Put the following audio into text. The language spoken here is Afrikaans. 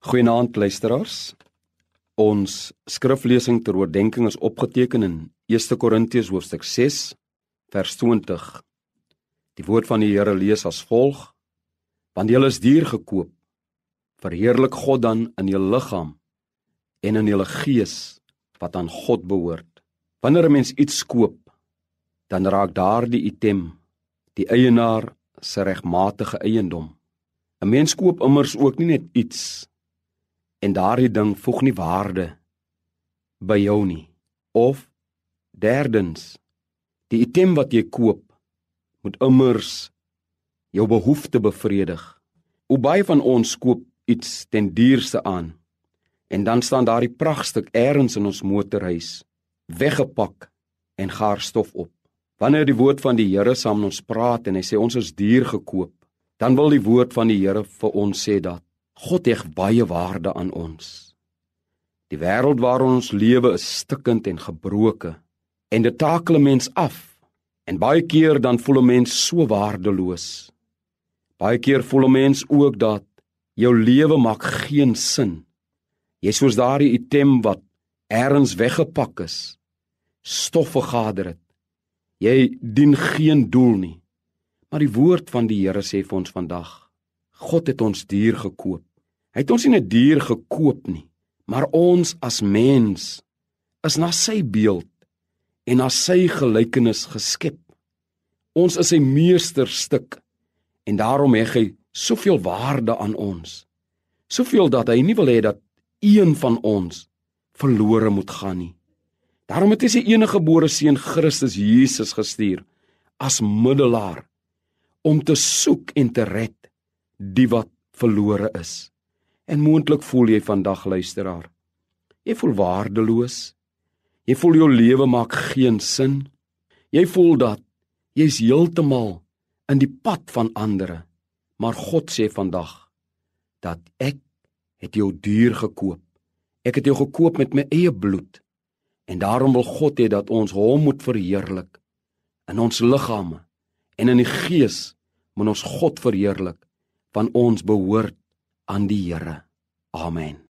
Goeienaand luisteraars. Ons skriflesing ter oordeenking is opgeteken in 1 Korintiërs hoofstuk 6 vers 20. Die woord van die Here lees as volg: Want julle is duur gekoop. Verheerlik God dan in julle liggaam en in julle gees wat aan God behoort. Wanneer 'n mens iets koop, dan raak daardie item die eienaar se regmatige eiendom. 'n Mens koop immers ook nie net iets en daardie ding voeg nie waarde by jou nie. Of derdens, die item wat jy koop moet immers jou behoefte bevredig. Hoe baie van ons koop iets ten duurste aan en dan staan daardie pragtstuk eers in ons motorhuis weggepak en gaar stof op. Wanneer die woord van die Here saam met ons praat en hy sê ons is duur gekoop, dan wil die woord van die Here vir ons sê dat God heg baie waarde aan ons. Die wêreld waarin ons lewe is stikkend en gebroke en dit takel 'n mens af. En baie keer dan voel 'n mens so waardeloos. Baie keer voel 'n mens ook dat jou lewe maak geen sin. Jy soos daardie item wat eers weggepak is, stof vergader het. Jy dien geen doel nie. Maar die woord van die Here sê vir ons vandag, God het ons duur gekoop. Hy het ons nie 'n dier gekoop nie, maar ons as mens is na sy beeld en na sy gelykenis geskep. Ons is sy meesterstuk en daarom het hy soveel waarde aan ons. Soveel dat hy nie wil hê dat een van ons verlore moet gaan nie. Daarom het hy sy enige gebore seun Christus Jesus gestuur as middelaar om te soek en te red die wat verlore is. En moontlik voel jy vandag luisteraar. Jy voel waardeloos. Jy voel jou lewe maak geen sin. Jy voel dat jy's heeltemal in die pad van ander. Maar God sê vandag dat ek het jou duur gekoop. Ek het jou gekoop met my eie bloed. En daarom wil God hê dat ons hom moet verheerlik in ons liggame en in die gees moet ons God verheerlik van ons behoort aan die Here. Amen.